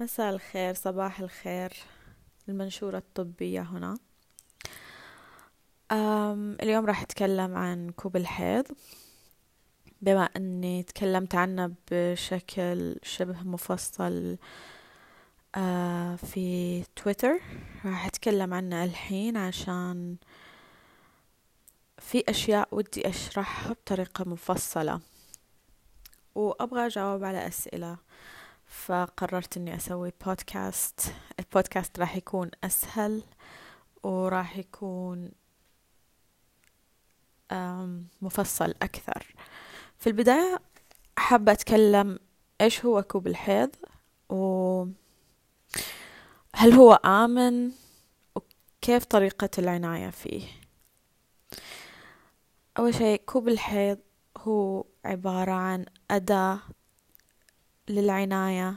مساء الخير صباح الخير المنشورة الطبية هنا. أم اليوم راح أتكلم عن كوب الحيض. بما أني تكلمت عنه بشكل شبه مفصل أه في تويتر راح أتكلم عنه الحين عشان في أشياء ودي أشرحها بطريقة مفصلة. وأبغى أجاوب على أسئلة. فقررت إني أسوي بودكاست البودكاست راح يكون أسهل وراح يكون مفصل أكثر. في البداية حابة أتكلم إيش هو كوب الحيض و هل هو آمن وكيف طريقة العناية فيه. أول شيء كوب الحيض هو عبارة عن أداة للعناية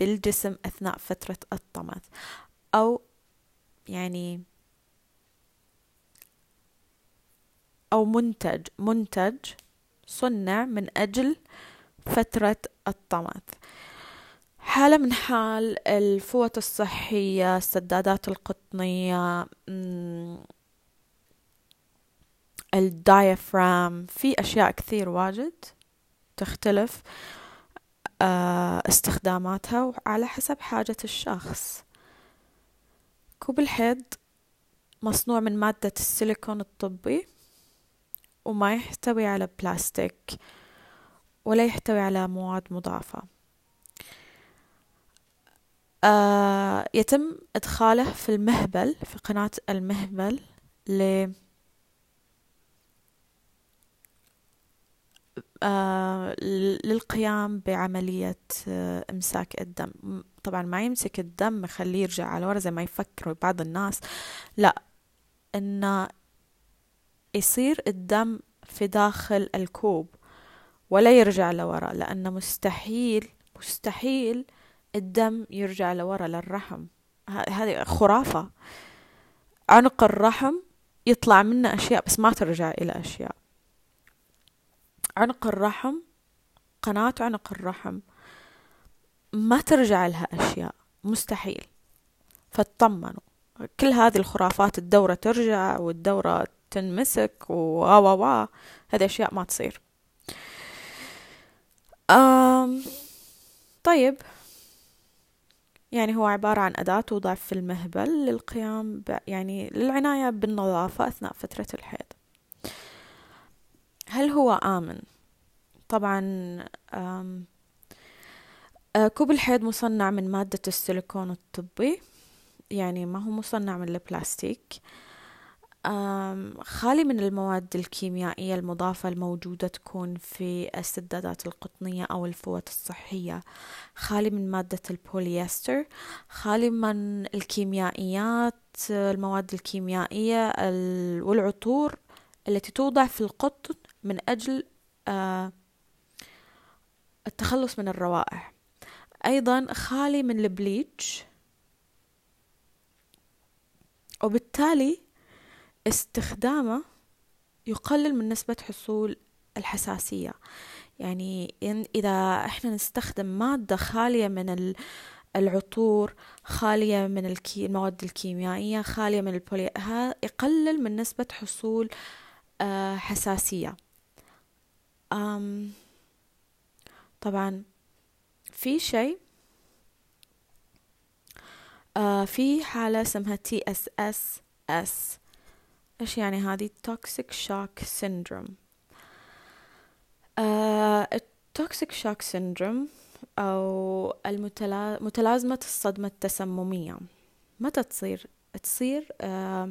بالجسم أثناء فترة الطمث أو يعني أو منتج منتج صنع من أجل فترة الطمث حالة من حال الفوط الصحية السدادات القطنية الدايفرام في أشياء كثير واجد تختلف. استخداماتها على حسب حاجة الشخص. كوب الحيض مصنوع من مادة السيليكون الطبي وما يحتوي على بلاستيك ولا يحتوي على مواد مضافة. آه يتم إدخاله في المهبل في قناة المهبل ل للقيام بعملية آه، إمساك الدم. طبعا ما يمسك الدم يخليه يرجع على ورا زي ما يفكروا بعض الناس. لا إنه يصير الدم في داخل الكوب ولا يرجع لورا لأنه مستحيل مستحيل الدم يرجع لورا للرحم. هذه خرافة. عنق الرحم يطلع منه أشياء بس ما ترجع إلى أشياء. عنق الرحم قناة عنق الرحم. ما ترجع لها أشياء مستحيل. فاطمنوا. كل هذه الخرافات الدورة ترجع والدورة تنمسك و و هذه أشياء ما تصير. أم طيب. يعني هو عبارة عن أداة توضع في المهبل للقيام. يعني للعناية بالنظافة أثناء فترة الحيض. هل هو آمن؟ طبعا آه، كوب الحيض مصنع من مادة السيليكون الطبي يعني ما هو مصنع من البلاستيك. خالي من المواد الكيميائية المضافة الموجودة تكون في السدادات القطنية أو الفوط الصحية. خالي من مادة البوليستر. خالي من الكيميائيات المواد الكيميائية والعطور التي توضع في القطن من أجل آه، التخلص من الروائح. أيضا خالي من البليتش. وبالتالي استخدامه يقلل من نسبة حصول الحساسية. يعني إذا إحنا نستخدم مادة خالية من العطور خالية من المواد الكيميائية خالية من البولي يقلل من نسبة حصول آه، حساسية. أم طبعا في شيء آه في حالة اسمها TSS إس إيش يعني هذه؟ toxic shock syndrome ال toxic shock syndrome أو. متلازمة الصدمة التسممية. متى تصير؟ تصير آه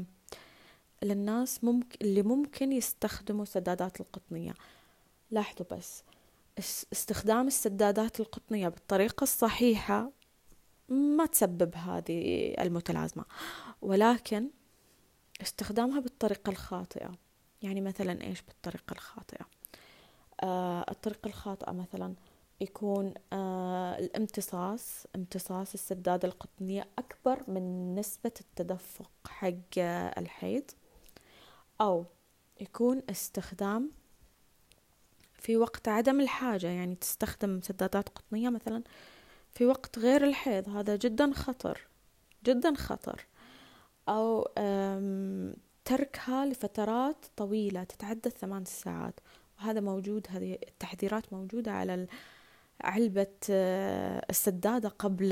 للناس ممكن اللي ممكن يستخدموا سدادات القطنية. لاحظوا بس استخدام السدادات القطنية بالطريقة الصحيحة ما تسبب هذه المتلازمة ولكن استخدامها بالطريقة الخاطئة. يعني مثلا إيش بالطريقة الخاطئة؟ آه الطريقة الخاطئة مثلا يكون آه الامتصاص امتصاص السدادة القطنية أكبر من نسبة التدفق حق الحيض أو يكون استخدام في وقت عدم الحاجة يعني تستخدم سدادات قطنية مثلا في وقت غير الحيض هذا جدا خطر جدا خطر. أو تركها لفترات طويلة تتعدى الثمان ساعات. وهذا موجود هذه التحذيرات موجودة على علبة السدادة قبل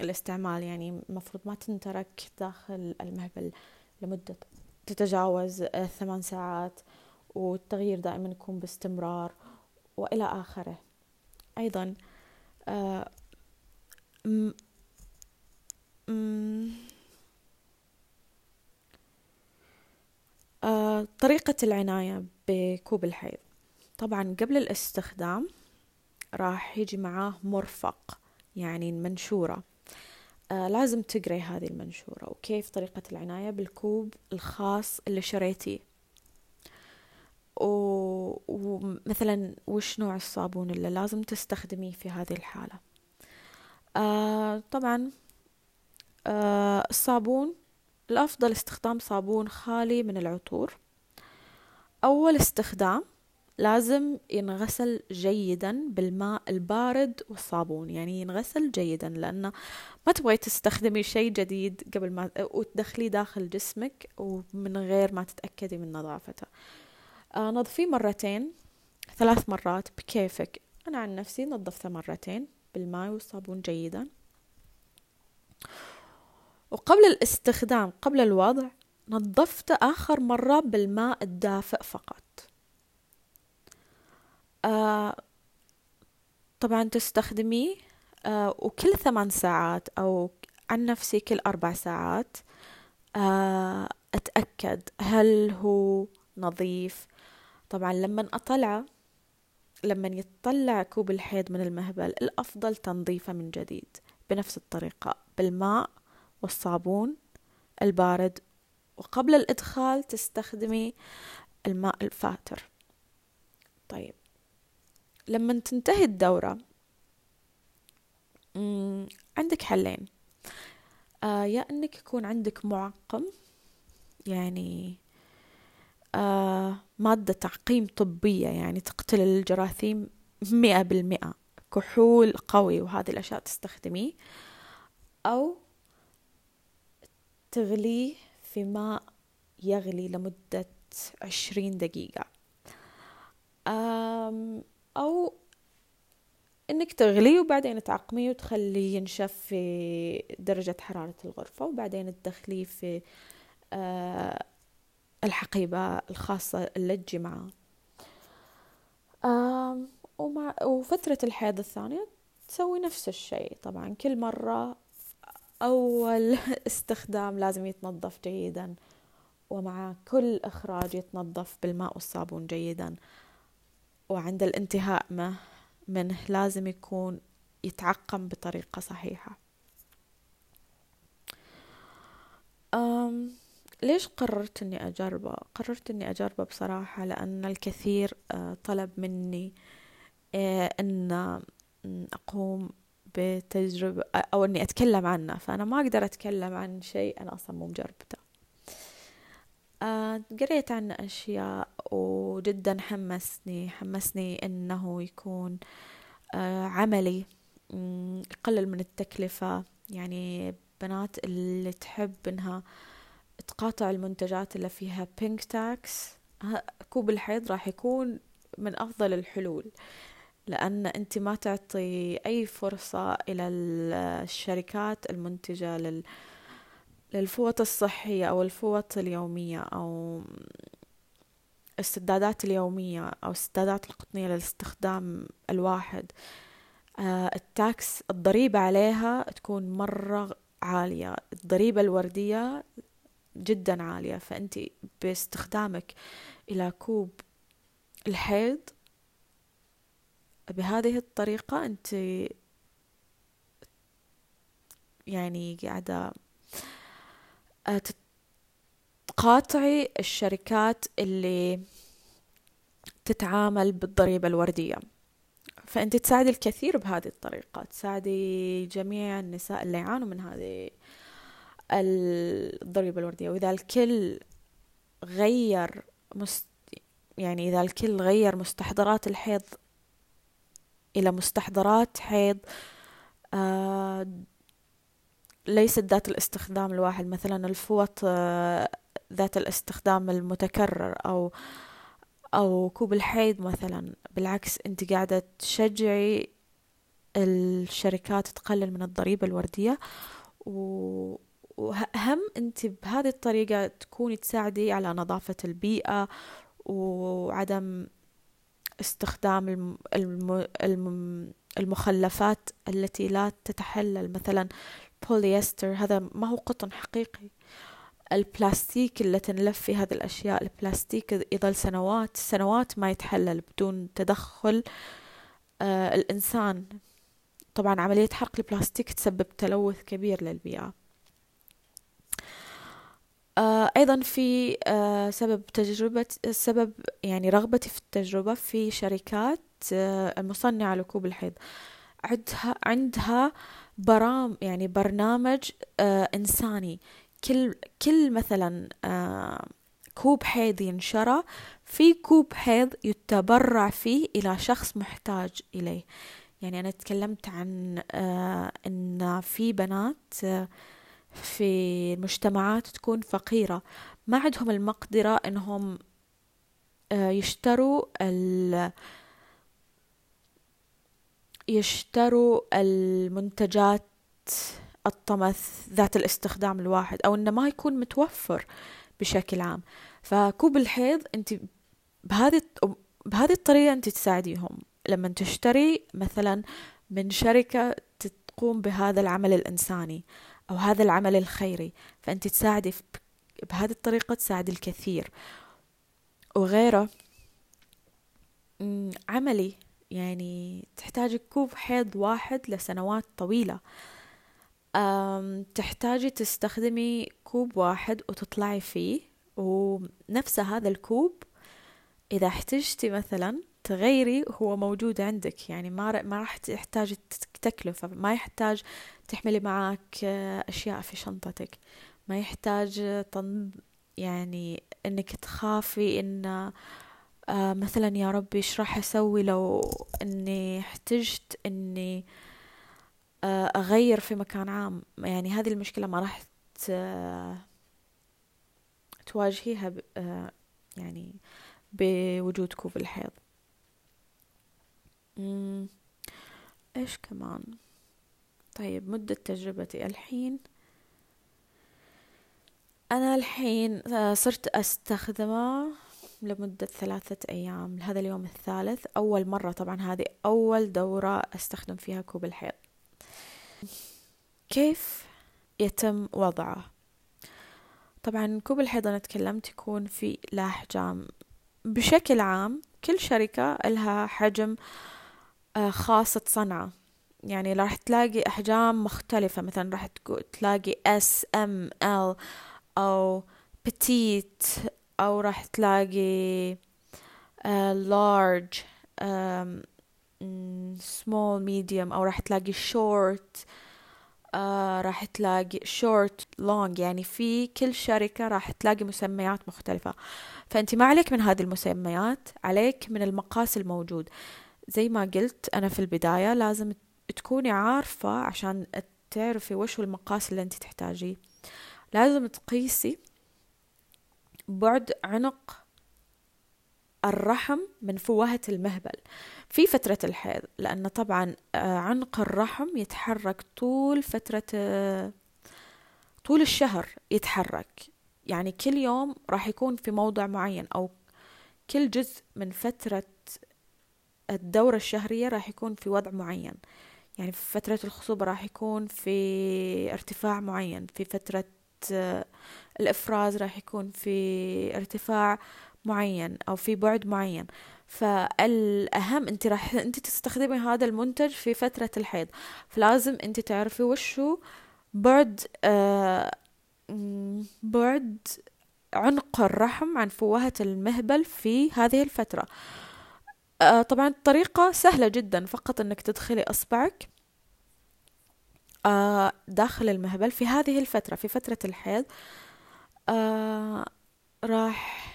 الاستعمال. يعني المفروض ما تنترك داخل المهبل لمدة تتجاوز الثمان ساعات. والتغيير دائما يكون باستمرار وإلى آخره. أيضا آه، آه، طريقة العناية بكوب الحيض. طبعا قبل الاستخدام راح يجي معاه مرفق يعني منشورة آه لازم تقري هذه المنشورة وكيف طريقة العناية بالكوب الخاص اللي شريتيه. ومثلا وش نوع الصابون اللي لازم تستخدميه في هذه الحالة؟ آه طبعا آه الصابون الأفضل استخدام صابون خالي من العطور. أول استخدام لازم ينغسل جيدا بالماء البارد والصابون يعني ينغسل جيدا لأنه ما تبغي تستخدمي شيء جديد قبل ما وتدخليه داخل جسمك ومن غير ما تتأكدي من نظافته. نظفيه مرتين ثلاث مرات بكيفك. أنا عن نفسي نظفته مرتين بالماء والصابون جيدا. وقبل الاستخدام قبل الوضع نظفته آخر مرة بالماء الدافئ فقط. آه طبعا تستخدميه آه وكل ثمان ساعات أو عن نفسي كل أربع ساعات. آه أتأكد هل هو نظيف طبعا لما أطلعه لما يطلع كوب الحيض من المهبل الأفضل تنظيفه من جديد بنفس الطريقة بالماء والصابون البارد. وقبل الإدخال تستخدمي الماء الفاتر. طيب لما تنتهي الدورة عندك حلين. آه يا إنك يكون عندك معقم يعني مادة تعقيم طبية يعني تقتل الجراثيم مئة بالمئة. كحول قوي وهذه الأشياء تستخدميه. أو تغليه في ماء يغلي لمدة عشرين دقيقة. أو إنك تغليه وبعدين تعقميه وتخليه ينشف في درجة حرارة الغرفة وبعدين تدخليه في آه، الحقيبة الخاصة اللي تجي معاه. ومع وفترة الحيض الثانية تسوي نفس الشيء. طبعا كل مرة أول استخدام لازم يتنظف جيدا ومع كل إخراج يتنظف بالماء والصابون جيدا. وعند الانتهاء منه لازم يكون يتعقم بطريقة صحيحة. أم ليش قررت إني أجربه؟ قررت إني أجربه بصراحة لأن الكثير أه، طلب مني أه، إن أقوم بتجربة أو إني أتكلم عنه. فأنا ما أقدر أتكلم عن شيء أنا أصلا مو مجربته. آه قريت عنه أشياء وجدا حمسني حمسني إنه يكون آه عملي يقلل من التكلفة. يعني بنات اللي تحب إنها تقاطع المنتجات اللي فيها بينك تاكس كوب الحيض راح يكون من أفضل الحلول لأن أنت ما تعطي أي فرصة إلى الشركات المنتجة لل للفوط الصحية أو الفوط اليومية أو السدادات اليومية أو السدادات القطنية للاستخدام الواحد. آه التاكس الضريبة عليها تكون مرة عالية. الضريبة الوردية جدا عالية. فأنت باستخدامك إلى كوب الحيض بهذه الطريقة أنت يعني قاعدة تقاطعي الشركات اللي تتعامل بالضريبة الوردية. فأنت تساعدي الكثير بهذه الطريقة تساعدي جميع النساء اللي يعانوا من هذه الضريبة الوردية وإذا الكل غير مست يعني إذا الكل غير مستحضرات الحيض إلى مستحضرات حيض آه ليست ذات الاستخدام الواحد. مثلا الفوط آه ذات الاستخدام المتكرر أو أو كوب الحيض مثلا. بالعكس أنت قاعدة تشجعي الشركات تقلل من الضريبة الوردية و... وأهم أنت بهذه الطريقة تكوني تساعدي على نظافة البيئة وعدم استخدام الم... الم... الم... المخلفات التي لا تتحلل. مثلا بوليستر هذا ما هو قطن حقيقي. البلاستيك اللي تنلف في هذه الأشياء البلاستيك يظل سنوات سنوات ما يتحلل بدون تدخل. آه الإنسان طبعا عملية حرق البلاستيك تسبب تلوث كبير للبيئة. أيضا في آه سبب تجربة سبب يعني رغبتي في التجربة في شركات آه المصنعة لكوب الحيض. عندها عندها برام يعني برنامج آه إنساني. كل كل مثلا آه كوب حيض ينشرى في كوب حيض يتبرع فيه إلى شخص محتاج إليه. يعني أنا تكلمت عن آه إن في بنات آه في مجتمعات تكون فقيرة. ما عندهم المقدرة إنهم آه يشتروا ال يشتروا المنتجات الطمث ذات الاستخدام الواحد أو إنه ما يكون متوفر بشكل عام. فكوب الحيض أنت بهذه بهذه الطريقة أنت تساعديهم. لما تشتري مثلا من شركة تقوم بهذا العمل الإنساني. أو هذا العمل الخيري فأنت تساعدي بهذه الطريقة تساعدي الكثير. وغيره عملي يعني تحتاج كوب حيض واحد لسنوات طويلة. تحتاجي تستخدمي كوب واحد وتطلعي فيه ونفس هذا الكوب إذا احتجتي مثلا تغيري هو موجود عندك. يعني ما ما راح تحتاج تكلفة ما يحتاج تحملي معك أشياء في شنطتك. ما يحتاج تن يعني إنك تخافي إن آه مثلا يا ربي إيش راح أسوي لو إني احتجت إني آه أغير في مكان عام. يعني هذه المشكلة ما راح تواجهيها آه يعني بوجود كوب الحيض إيش كمان؟ طيب مدة تجربتي. الحين؟ أنا الحين آه، صرت أستخدمه لمدة ثلاثة أيام. هذا اليوم الثالث. أول مرة طبعا هذه أول دورة أستخدم فيها كوب الحيض. كيف يتم وضعه؟ طبعا كوب الحيض أنا تكلمت يكون في له أحجام بشكل عام كل شركة لها حجم آه، خاصة صنعة يعني راح تلاقي أحجام مختلفة. مثلا راح تلاقي S M L أو petite أو راح تلاقي uh, large small medium أو راح تلاقي short uh, راح تلاقي short long. يعني في كل شركة راح تلاقي مسميات مختلفة. فأنت ما عليك من هذه المسميات عليك من المقاس الموجود. زي ما قلت أنا في البداية لازم تكوني عارفة عشان تعرفي وش هو المقاس اللي أنت تحتاجيه. لازم تقيسي بعد عنق الرحم من فوهة المهبل في فترة الحيض لأن طبعا آه، عنق الرحم يتحرك طول فترة طول الشهر يتحرك. يعني كل يوم راح يكون في موضع معين أو كل جزء من فترة الدورة الشهرية راح يكون في وضع معين. يعني في فترة الخصوبة راح يكون في ارتفاع معين في فترة آه، الإفراز راح يكون في ارتفاع معين أو في بعد معين. فالأهم أنت راح أنت تستخدمي هذا المنتج في فترة الحيض. فلازم أنت تعرفي وشو بعد آه بعد عنق الرحم عن فوهة المهبل في هذه الفترة. آه طبعا الطريقة سهلة جدا فقط إنك تدخلي أصبعك آه داخل المهبل في هذه الفترة في فترة الحيض آه راح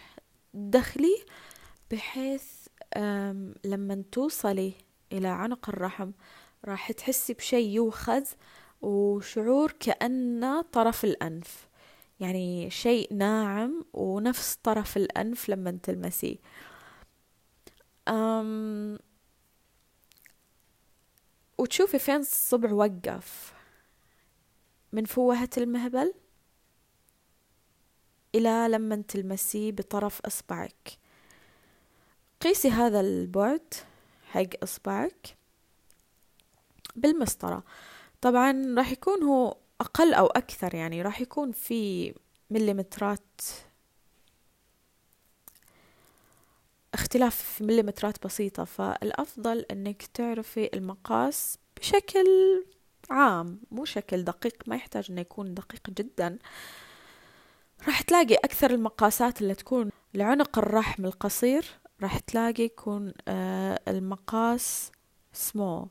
تدخلي بحيث لما توصلي إلى عنق الرحم راح تحسي بشي يوخذ وشعور كأنه طرف الأنف يعني شيء ناعم ونفس طرف الأنف لما تلمسيه. أم وتشوفي فين الصبع وقف؟ من فوهة المهبل إلى لما تلمسيه بطرف إصبعك. قيسي هذا البعد حق إصبعك بالمسطرة. طبعا راح يكون هو أقل أو أكثر يعني راح يكون في مليمترات اختلاف مليمترات بسيطة فالأفضل أنك تعرفي المقاس بشكل عام مو شكل دقيق ما يحتاج أنه يكون دقيق جدا. راح تلاقي أكثر المقاسات اللي تكون لعنق الرحم القصير راح تلاقي يكون آه المقاس سمول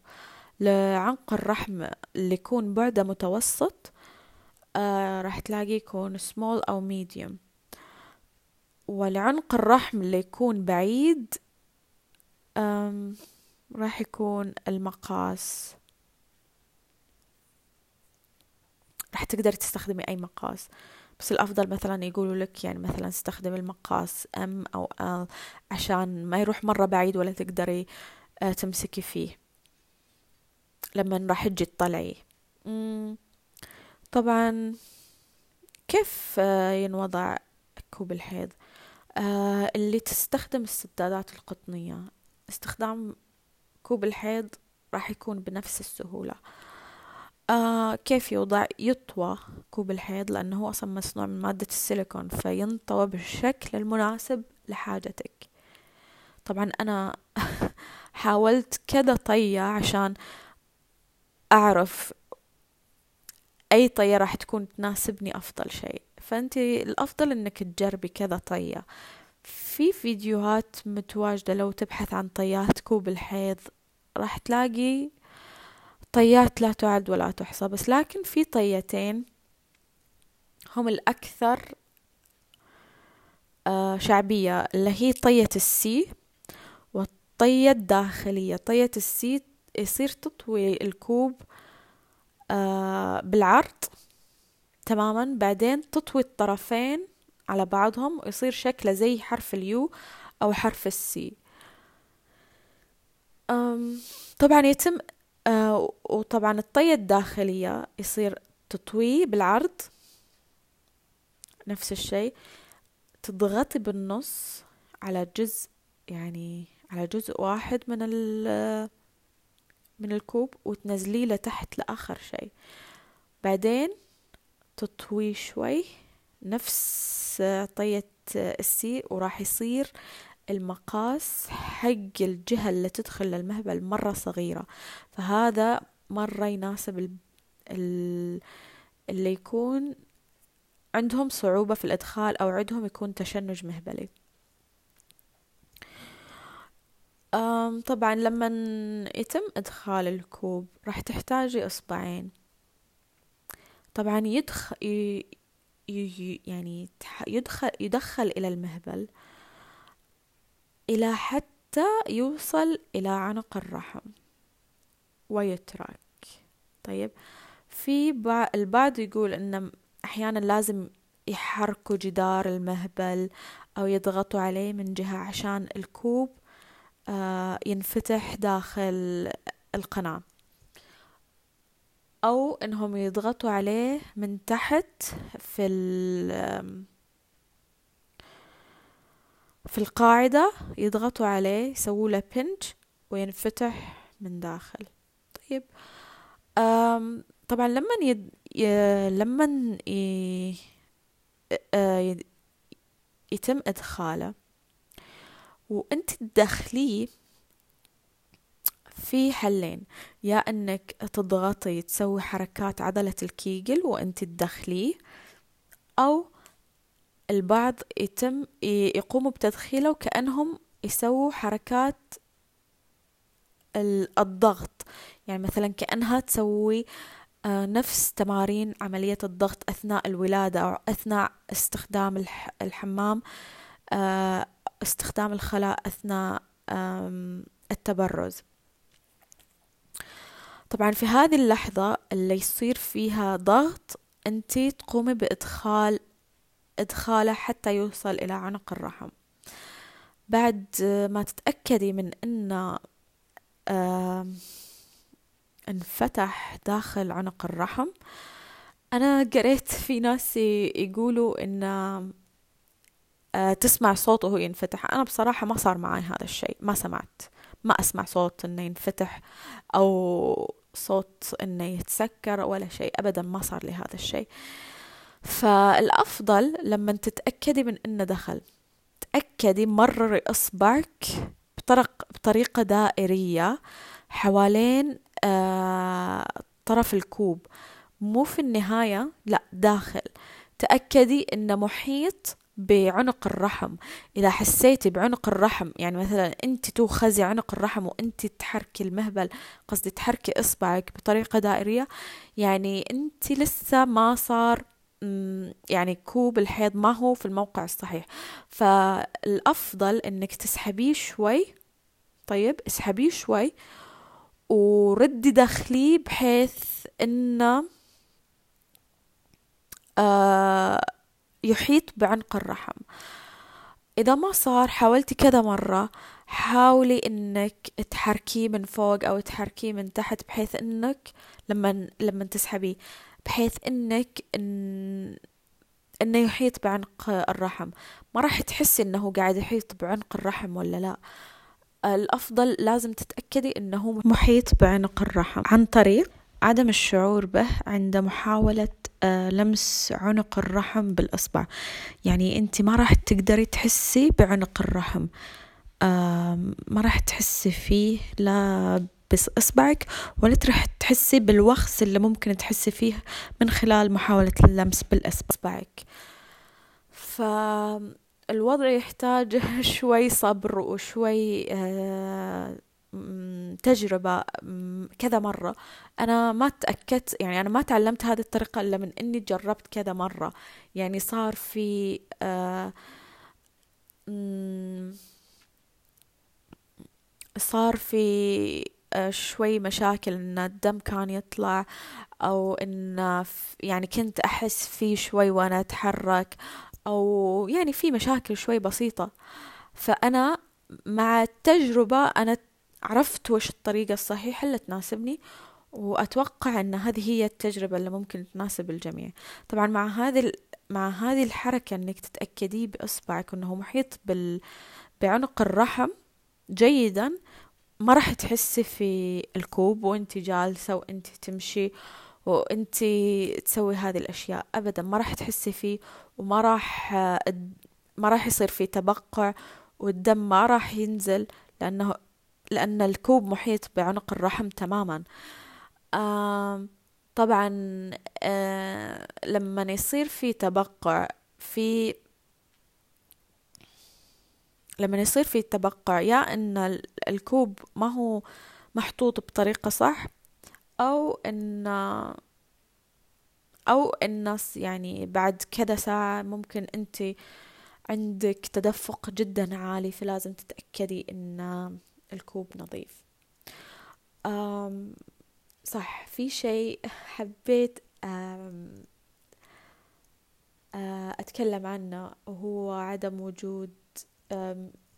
لعنق الرحم اللي يكون بعده متوسط آه راح تلاقي يكون small أو medium والعنق الرحم اللي يكون بعيد راح يكون المقاس. راح تقدر تستخدمي أي مقاس. بس الأفضل مثلا يقولوا لك يعني مثلا استخدمي المقاس M أو L عشان ما يروح مرة بعيد ولا تقدري آه، تمسكي فيه. لما راح تجي تطلعي طبعا كيف آه، ينوضع كوب الحيض؟ اللي تستخدم السدادات القطنية. استخدام كوب الحيض راح يكون بنفس السهولة. آه كيف يوضع يطوى كوب الحيض؟ لأنه هو أصلا مصنوع من مادة السيليكون فينطوى بالشكل المناسب لحاجتك. طبعا أنا حاولت كذا طية عشان أعرف أي طية راح تكون تناسبني أفضل شيء. فأنت الأفضل أنك تجربي كذا طية في فيديوهات متواجدة لو تبحث عن طيات كوب الحيض راح تلاقي طيات لا تعد ولا تحصى. بس لكن في طيتين هم الأكثر آه شعبية اللي هي طية السي والطية الداخلية. طية ال C يصير تطوي الكوب بالعرض تماما. بعدين تطوي الطرفين على بعضهم ويصير شكله زي حرف ال U أو حرف ال C طبعا يتم آه وطبعا الطية الداخلية يصير تطويه بالعرض. نفس الشيء. تضغطي بالنص على جزء يعني على جزء واحد من من الكوب وتنزليه لتحت لآخر شيء. بعدين تطوي شوي نفس طية السي وراح يصير المقاس حق الجهة اللي تدخل للمهبل مرة صغيرة. فهذا مرة يناسب اللي يكون عندهم صعوبة في الإدخال أو عندهم يكون تشنج مهبلي. طبعا لما يتم إدخال الكوب راح تحتاجي إصبعين. طبعا يدخل يعني يدخل يدخل إلى المهبل إلى حتى يوصل إلى عنق الرحم ويترك. طيب في البعض يقول إن أحيانا لازم يحركوا جدار المهبل أو يضغطوا عليه من جهة عشان الكوب ينفتح داخل القناة. أو إنهم يضغطوا عليه من تحت في في القاعدة يضغطوا عليه يسووا له بنج وينفتح من داخل. طيب. طبعا لما يد... ي... لما ي... يتم إدخاله وأنت تدخليه في حلين. يا إنك تضغطي تسوي حركات عضلة الكيجل وأنت تدخليه أو البعض يتم يقوموا بتدخيله وكأنهم يسووا حركات الضغط. يعني مثلا كأنها تسوي آه، نفس تمارين عملية الضغط أثناء الولادة أو أثناء استخدام الحمام آه، استخدام الخلاء أثناء التبرز. طبعا في هذه اللحظة اللي يصير فيها ضغط انت تقومي بإدخال إدخاله حتى يوصل إلى عنق الرحم. بعد ما تتأكدي من أن انفتح داخل عنق الرحم أنا قريت في ناس يقولوا آه، تسمع صوته وهو ينفتح. أنا بصراحة ما صار معي هذا الشيء ما سمعت. ما أسمع صوت إنه ينفتح أو صوت إنه يتسكر ولا شيء أبدا ما صار لي هذا الشيء. فالأفضل لما تتأكدي من إنه دخل تأكدي مرري إصبعك بطرق بطريقة دائرية حوالين آه طرف الكوب. مو في النهاية لا داخل. تأكدي إنه محيط بعنق الرحم. إذا حسيتي بعنق الرحم يعني مثلا أنت توخزي عنق الرحم وأنت تحركي المهبل قصدي تحركي إصبعك بطريقة دائرية يعني أنت لسه ما صار يعني كوب الحيض ما هو في الموقع الصحيح. فالأفضل أنك تسحبيه شوي طيب اسحبيه شوي وردي داخليه بحيث أنه آه يحيط بعنق الرحم. إذا ما صار حاولتي كذا مرة حاولي إنك تحركيه من فوق أو تحركيه من تحت بحيث إنك لما لما تسحبيه بحيث إنك إن إنه يحيط بعنق الرحم. ما راح تحسي إنه قاعد يحيط بعنق الرحم ولا لا. الأفضل لازم تتأكدي إنه محيط بعنق الرحم. عن طريق عدم الشعور به عند محاولة آه، لمس عنق الرحم بالإصبع. يعني أنت ما راح تقدري تحسي بعنق الرحم. ما راح تحسي فيه لا بس إصبعك ولا تروح تحسي بالوخز اللي ممكن تحسي فيه من خلال محاولة اللمس بالإصبعك. فالوضع يحتاج شوي صبر وشوي آه، تجربة كذا مرة. أنا ما تأكدت يعني أنا ما تعلمت هذه الطريقة إلا من إني جربت كذا مرة. يعني صار في آه صار في آه شوي مشاكل إن الدم كان يطلع أو إن يعني كنت أحس فيه شوي وأنا أتحرك أو يعني في مشاكل شوي بسيطة. فأنا مع التجربة أنا عرفت وش الطريقة الصحيحة اللي تناسبني وأتوقع أن هذه هي التجربة اللي ممكن تناسب الجميع. طبعا مع هذه مع هذه الحركة أنك تتأكدي بإصبعك أنه محيط بال... بعنق الرحم جيدا ما راح تحسي في الكوب وانت جالسة وانت تمشي وانت تسوي هذه الأشياء أبدا ما راح تحسي فيه وما راح ما راح يصير في تبقع والدم ما راح ينزل لأنه لأن الكوب محيط بعنق الرحم تماما. طبعا آه لما يصير في تبقع في لما يصير في تبقع يا إن الكوب ما هو محطوط بطريقة صح أو إن أو إن يعني بعد كذا ساعة ممكن أنت عندك تدفق جدا عالي فلازم تتأكدي إن الكوب نظيف. أم صح في شيء حبيت أم أتكلم عنه وهو عدم وجود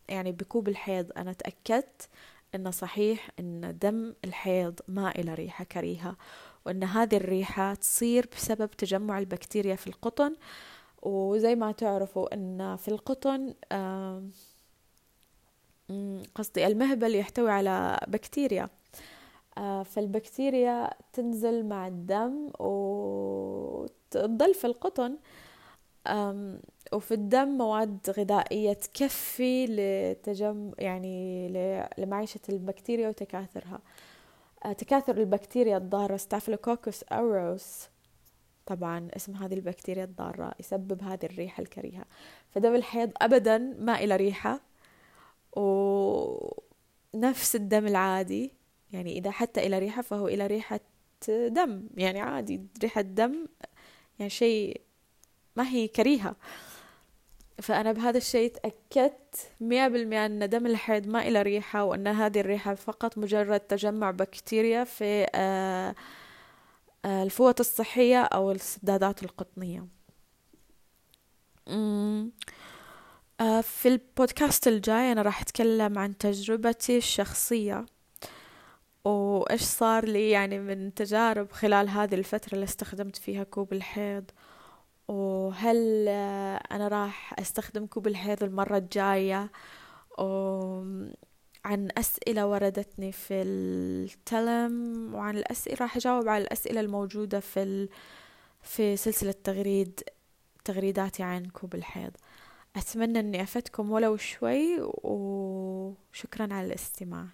يعني بكوب الحيض. أنا تأكدت إنه صحيح إن دم الحيض ما إلى ريحة كريهة وإن هذه الريحة تصير بسبب تجمع البكتيريا في القطن. وزي ما تعرفوا إن في القطن قصدي المهبل يحتوي على بكتيريا. آه، فالبكتيريا تنزل مع الدم وتضل في القطن. وفي الدم مواد غذائية تكفي لتجم يعني لمعيشة البكتيريا وتكاثرها. آه، تكاثر البكتيريا الضارة ستافلوكوكوس أوروس طبعا اسم هذه البكتيريا الضارة يسبب هذه الريحة الكريهة. فدم الحيض أبدا ما إلى ريحة. ونفس الدم العادي يعني إذا حتى إلى ريحة فهو إلى ريحة دم يعني عادي ريحة دم يعني شيء ما هي كريهة. فأنا بهذا الشيء تأكدت مية بالمية أن دم الحيض ما إلى ريحة وأن هذه الريحة فقط مجرد تجمع بكتيريا في آه، آه، الفوط الصحية أو السدادات القطنية. في البودكاست الجاي أنا راح أتكلم عن تجربتي الشخصية وإيش صار لي يعني من تجارب خلال هذه الفترة اللي استخدمت فيها كوب الحيض وهل أنا راح أستخدم كوب الحيض المرة الجاية؟ عن أسئلة وردتني في التلم وعن الأسئلة راح أجاوب على الأسئلة الموجودة في في سلسلة تغريد تغريداتي عن كوب الحيض. أتمنى أني أفدكم ولو شوي وشكرا على الاستماع.